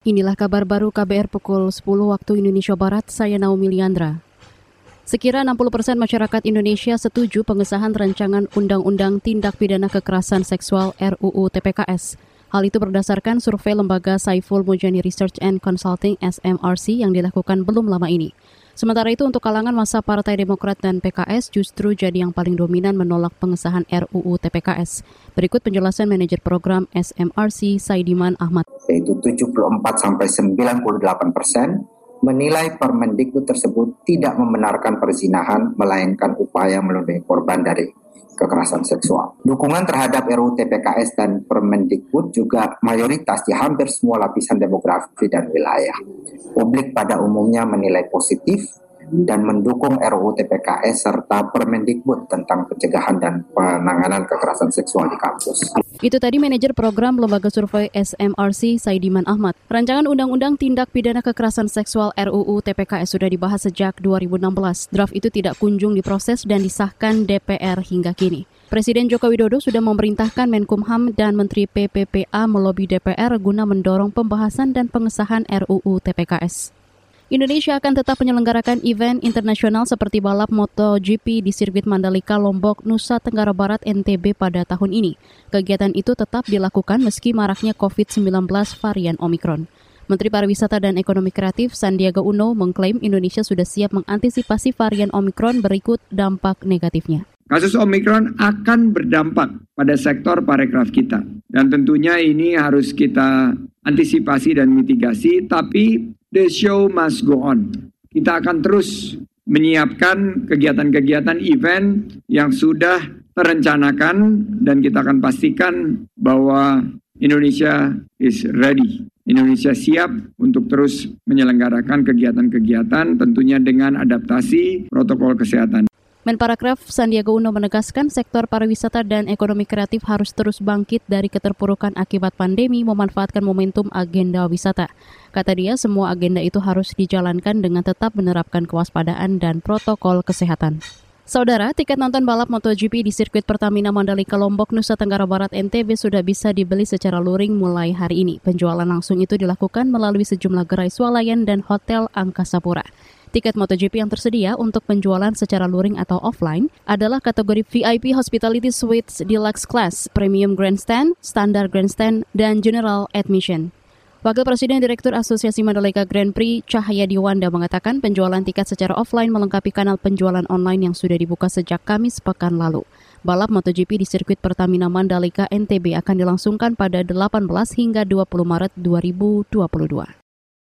Inilah kabar baru KBR pukul 10 waktu Indonesia Barat, saya Naomi Liandra. Sekira 60 persen masyarakat Indonesia setuju pengesahan rancangan Undang-Undang Tindak Pidana Kekerasan Seksual RUU TPKS. Hal itu berdasarkan survei lembaga Saiful Mujani Research and Consulting SMRC yang dilakukan belum lama ini. Sementara itu untuk kalangan masa Partai Demokrat dan PKS justru jadi yang paling dominan menolak pengesahan RUU TPKS. Berikut penjelasan manajer program SMRC Saidiman Ahmad. Yaitu 74 sampai 98 persen menilai Permendikbud tersebut tidak membenarkan perzinahan melainkan upaya melindungi korban dari kekerasan seksual. Dukungan terhadap RUU TPKS dan Permendikbud juga mayoritas di hampir semua lapisan demografi dan wilayah. Publik pada umumnya menilai positif dan mendukung RUU TPKS serta Permendikbud tentang pencegahan dan penanganan kekerasan seksual di kampus. Itu tadi manajer program lembaga survei SMRC Saidiman Ahmad. Rancangan Undang-Undang Tindak Pidana Kekerasan Seksual RUU TPKS sudah dibahas sejak 2016. Draft itu tidak kunjung diproses dan disahkan DPR hingga kini. Presiden Joko Widodo sudah memerintahkan Menkumham dan Menteri PPPA melobi DPR guna mendorong pembahasan dan pengesahan RUU TPKS. Indonesia akan tetap menyelenggarakan event internasional seperti balap MotoGP di sirkuit Mandalika, Lombok, Nusa Tenggara Barat, NTB pada tahun ini. Kegiatan itu tetap dilakukan meski maraknya COVID-19 varian Omikron. Menteri Pariwisata dan Ekonomi Kreatif Sandiaga Uno mengklaim Indonesia sudah siap mengantisipasi varian Omikron berikut dampak negatifnya. Kasus Omikron akan berdampak pada sektor parekraf kita. Dan tentunya ini harus kita antisipasi dan mitigasi, tapi the show must go on. Kita akan terus menyiapkan kegiatan-kegiatan event yang sudah terencanakan dan kita akan pastikan bahwa Indonesia is ready. Indonesia siap untuk terus menyelenggarakan kegiatan-kegiatan tentunya dengan adaptasi protokol kesehatan. Menparakraf Sandiaga Uno menegaskan sektor pariwisata dan ekonomi kreatif harus terus bangkit dari keterpurukan akibat pandemi memanfaatkan momentum agenda wisata. Kata dia, semua agenda itu harus dijalankan dengan tetap menerapkan kewaspadaan dan protokol kesehatan. Saudara, tiket nonton balap MotoGP di sirkuit Pertamina Mandalika Lombok, Nusa Tenggara Barat NTB sudah bisa dibeli secara luring mulai hari ini. Penjualan langsung itu dilakukan melalui sejumlah gerai swalayan dan hotel Angkasa Pura. Tiket MotoGP yang tersedia untuk penjualan secara luring atau offline adalah kategori VIP Hospitality Suites Deluxe Class, Premium Grandstand, Standard Grandstand, dan General Admission. Wakil Presiden Direktur Asosiasi Mandalika Grand Prix Cahaya Diwanda mengatakan penjualan tiket secara offline melengkapi kanal penjualan online yang sudah dibuka sejak Kamis pekan lalu. Balap MotoGP di sirkuit Pertamina Mandalika NTB akan dilangsungkan pada 18 hingga 20 Maret 2022.